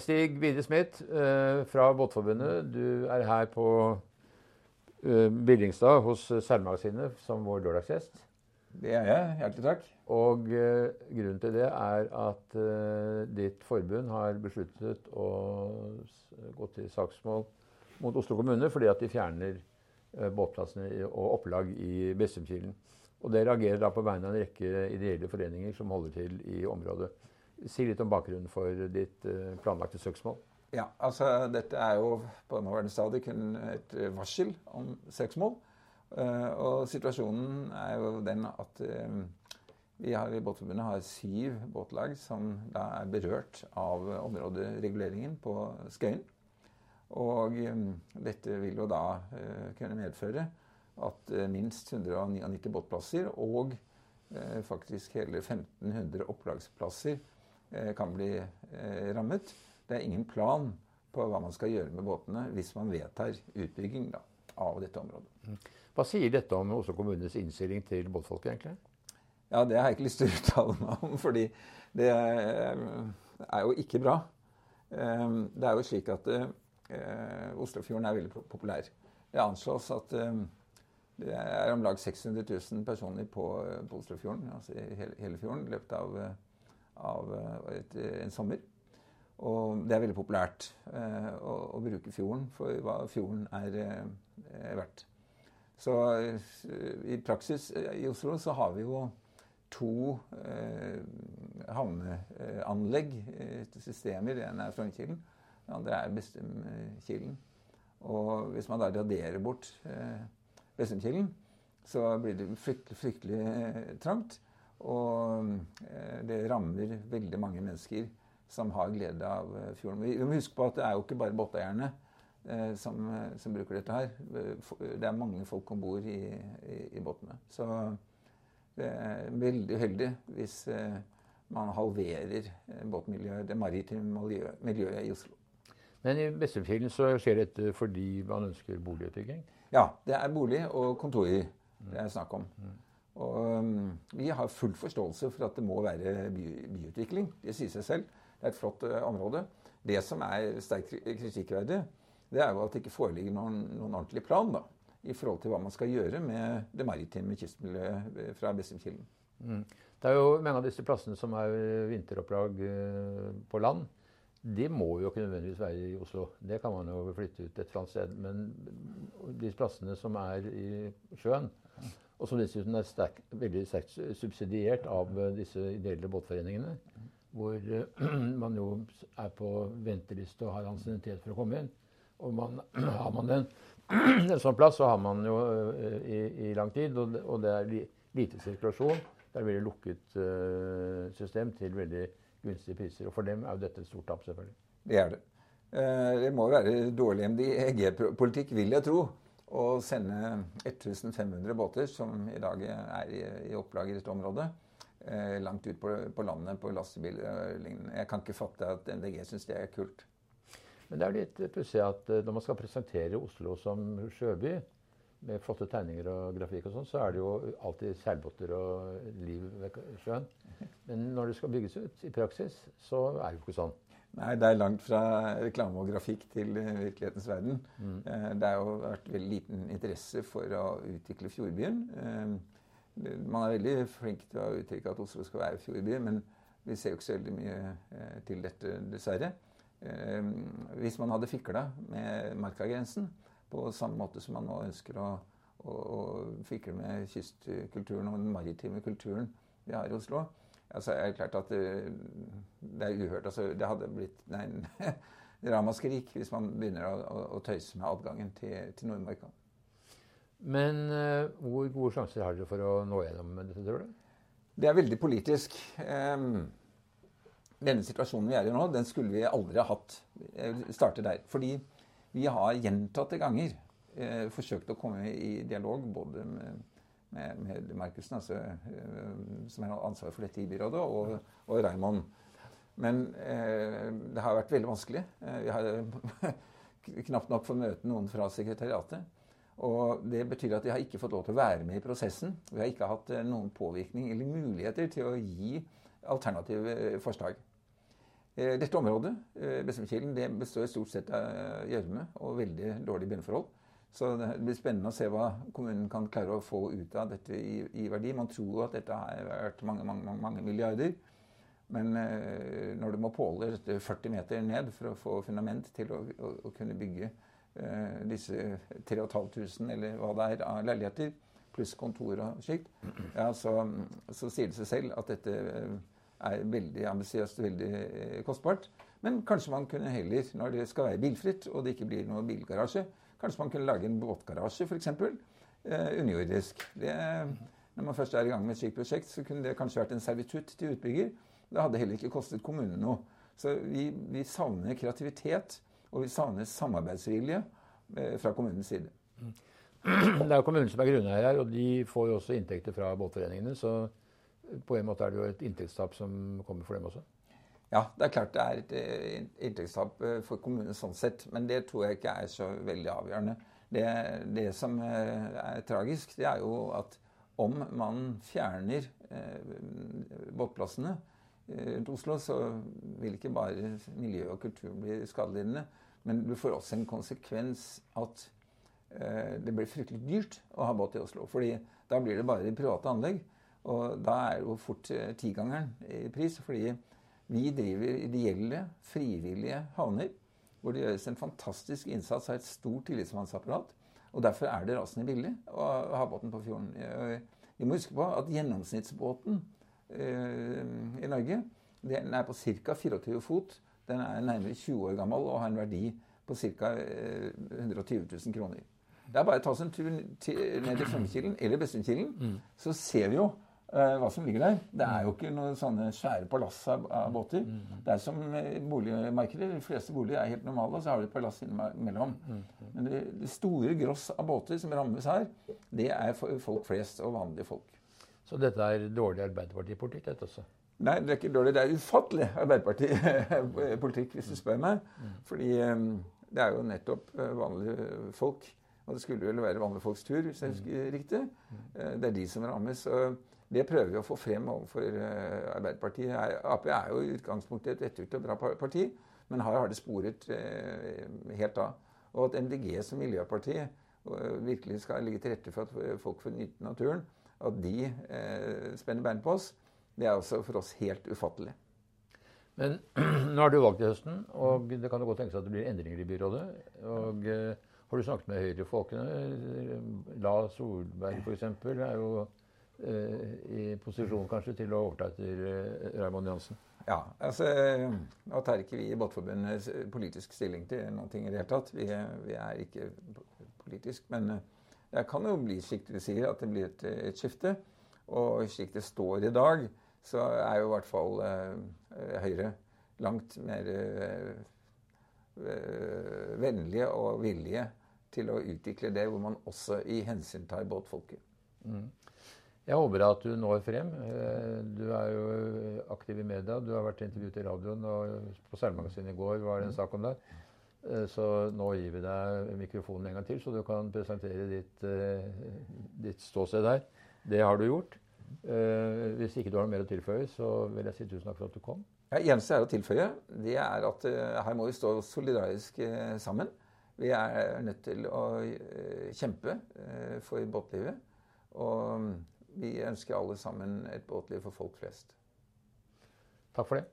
Stig Wide Smith eh, fra Båtforbundet, du er her på eh, Billingstad hos Seilmagasinet som vår lørdagsgjest. Det er jeg. Hjertelig takk. Og eh, grunnen til det er at ditt forbund har besluttet å gå til saksmål mot Oslo kommune fordi at de fjerner båtplassene og opplag i Bessumkilen. Og det reagerer da på vegne av en rekke ideelle foreninger som holder til i området. Si litt om bakgrunnen for ditt eh, planlagte søksmål. Ja, altså Dette er jo på nåværende stadium kun et eh, varsel om søksmål. Eh, og situasjonen er jo den at vi har i Båtforbundet har syv båtlag som da er berørt av områdereguleringen på Skøyen. Og dette vil jo da kunne medføre at minst 199 båtplasser og faktisk hele 1500 opplagsplasser kan bli eh, rammet. Det er ingen plan på hva man skal gjøre med båtene hvis man vedtar utbygging da, av dette området. Hva sier dette om Oslo kommunes innstilling til båtfolket, egentlig? Ja, Det har jeg ikke lyst til å uttale meg om, fordi det er jo ikke bra. Eh, Det er jo slik at eh, Oslofjorden er veldig populær. Det anslås at eh, det er om lag 600 000 personer på, på Oslofjorden, altså hele, hele fjorden, i løpet av, eh, av eh, et, en sommer. Og det er veldig populært eh, å, å bruke fjorden for hva fjorden er eh, verdt. Så eh, i praksis eh, i Oslo så har vi jo to eh, havneanlegg, eh, systemer. Det ene er Frognerkilen, det andre er Bestumkilen. Og hvis man da raderer bort eh, Bestumkilen, så blir det fryktelig, fryktelig eh, trangt. Og eh, det rammer veldig mange mennesker som har glede av eh, fjorden. Vi må huske på at det er jo ikke bare båteierne eh, som, som bruker dette her. Det er mange folk om bord i, i, i båtene. Så det er veldig uheldig hvis man halverer båtmiljøet, det maritime miljøet, miljøet i Oslo. Men i Bestefjellet så skjer dette fordi man ønsker boligutbygging. Ja, det er bolig og kontorer det er snakk om. Og um, vi har full forståelse for at det må være by, byutvikling. Det sier seg selv. Det er et flott eh, område. Det som er sterkt kritikkverdig, det er jo at det ikke foreligger noen, noen ordentlig plan da, i forhold til hva man skal gjøre med det maritime kystmiljøet fra Bessumkilen. Mm. Det er jo mange av disse plassene som er vinteropplag eh, på land. De må jo ikke nødvendigvis være i Oslo. Det kan man jo flytte ut et eller annet sted. Men de plassene som er i sjøen, og som dessuten er sterk, veldig sterkt subsidiert av eh, disse ideelle båtforeningene, hvor eh, man jo er på venteliste og har ansiennitet for å komme inn. Og man, har man en, en sånn plass, så har man jo eh, i, i lang tid, og og det er li, lite sirkulasjon. Det er et veldig lukket system til veldig gunstige priser. Og for dem er jo dette et stort tap, selvfølgelig. Det er det. Det må være dårlig MDG-politikk, vil jeg tro, å sende 1500 båter, som i dag er i, i opplag i dette området, eh, langt ut på, på landet på lastebiler og lignende. Jeg kan ikke fatte at MDG syns det er kult. Men det er litt pussig at eh, når man skal presentere Oslo som sjøby, med flotte tegninger og grafikk og sånn, så er det jo alltid seilbåter og liv ved sjøen. Men når det skal bygges ut i praksis, så er det jo ikke sånn. Nei, det er langt fra reklame og grafikk til eh, virkelighetens verden. Mm. Det har jo vært veldig liten interesse for å utvikle fjordbyen. Eh, Man er veldig flink til å uttrykke at Oslo skal være fjordby, men vi ser jo ikke så veldig mye eh, til dette, dessverre. Eh, Hvis man hadde fikla med markagrensen på samme måte som man nå ønsker å, å, å fikle med kystkulturen og den maritime kulturen vi har i Oslo, så er det klart at det, er uhørt. Altså, det hadde blitt nei, ramaskrik hvis man begynner å, å, å tøyse med adgangen til, til Nordmarka. Men uh, hvor gode sjanser har dere for å nå gjennom dette, tror du? Det er veldig politisk. Um, denne situasjonen vi er i nå, den skulle vi aldri ha hatt. Jeg vil starte der. Fordi vi har gjentatte ganger uh, forsøkt å komme i dialog både med, med, med Markussen, altså, eh, som har ansvar for dette i byrådet, og, og Raymond. Men eh, det har vært veldig vanskelig. Eh, vi har knapt nok fått møte noen fra sekretariatet. Og Det betyr at de har ikke fått lov til å være med i prosessen. Vi har ikke hatt eh, noen påvirkning eller muligheter til å gi alternative forslag. Dette området, Bestemkilden, det består stort sett av gjørme og veldig dårlige bunnforhold. Så det blir spennende å se hva kommunen kan klare å få ut av dette i, i verdi. Man tror at dette har vært mange, mange, mange milliarder. Men eh, når du må påle 40 meter ned for å få fundament til å, å, å kunne bygge eh, disse 3500 eller hva det er av leiligheter, pluss kontor og slikt, ja, så, så, sier det seg selv at dette eh, er veldig ambisiøst veldig kostbart. Men kanskje man kunne heller, når det skal være bilfritt og det ikke blir noen bilgarasje, kanskje man kunne lage en båtgarasje f.eks. Eh, underjordisk. Det, når man først er i gang med et slikt prosjekt, så kunne det kanskje vært en servitutt til utbygger. Det hadde heller ikke kostet kommunen noe. Så vi, vi savner kreativitet, og vi savner samarbeidsvilje eh, fra kommunens side. Det er jo kommunen som er grunneier her, og de får jo også inntekter fra båtforeningene. Så på en måte er det jo et inntektstap som kommer for dem også. Ja, det er klart det er et eh, inntektstap eh, for kommunen sånn sett, men det tror jeg ikke er så veldig avgjørende. Det, det som er tragisk, det er jo at om man fjerner eh, båtplassene rundt Oslo, så vil ikke bare miljø og kultur bli skadelidende, men det får også en konsekvens at Eh, det blir fryktelig dyrt å ha båt i Oslo. fordi da blir det bare private anlegg. Og da er det jo fort eh, tigangeren i pris. Fordi vi driver ideelle, frivillige havner. Hvor det gjøres en fantastisk innsats av et stort tillitsmannsapparat. Og derfor er det rasende billig å ha båten på fjorden. Vi må huske på at gjennomsnittsbåten eh, i Norge den er på ca. 24 fot. Den er nærmere 20 år gammel og har en verdi på ca. 120 000 kroner. Det er bare å ta oss en tur ned til Frognerkilen eller Bestundkilen, mm. så ser vi jo uh, hva som ligger der. Det er jo ikke noen sånne svære palass av, av båter. Mm. Det er som boligmarkeder. De fleste boliger er helt normale, og så har du et palass innimellom. Mm. Men det, det, store gross av båter som rammes her, det er folk flest og vanlige folk. Så dette er dårlig Arbeiderpartipolitikk, dette også? Nei, det er ikke dårlig. Det er ufattelig Arbeiderpartipolitikk, hvis du spør meg. Fordi um, det er jo nettopp eh, vanlige folk og det skulle vel være vanlige folks tur, hvis jeg husker riktig. Eh, det er de som rammes. og Det prøver vi å få frem overfor eh, Arbeiderpartiet. Ap er jo i utgangspunktet et vettugt og bra parti, men her har det sporet helt av. Og at MDG som miljøparti virkelig skal ligge til rette for at folk får nyte naturen, at de spenner bein på oss, det er også for oss helt ufattelig. Men nå er det jo valg til høsten, og det kan jo godt tenkes at det blir endringer i byrådet. og... Har du snakket med høyrefolkene? La Solberg f.eks. er jo eh, i posisjon kanskje til å overta etter eh, Raymond Johansen. Ja, altså Nå tar ikke vi i Båtforbundet politisk stilling til ting i det hele tatt. Vi, vi, er ikke politisk. Men eh, det kan jo bli slik du sier, at det blir et, et, skifte. Og slik det står i dag, så er jo i hvert fall eh, Høyre langt mer eh, vennlige og villige til å utvikle det, hvor man også i hensyn tar båtfolket. Mm. Jeg håper at du når frem. Eh, du er jo aktiv i media. Du har vært intervjuet i radioen, og på Seilmagasinet i går var det en sak om deg. Eh, så nå gir vi deg mikrofonen en gang til, så du kan presentere ditt, eh, ditt ståsted der. Det har du gjort. Hvis ikke du har noe mer å tilføye, så vil jeg si tusen takk for at du kom. Ja, eneste er å tilføye, det er at her må vi stå solidarisk sammen. Vi er nødt til å eh, kjempe eh, for båtlivet. Og vi ønsker alle sammen et båtliv for folk flest. Takk for det.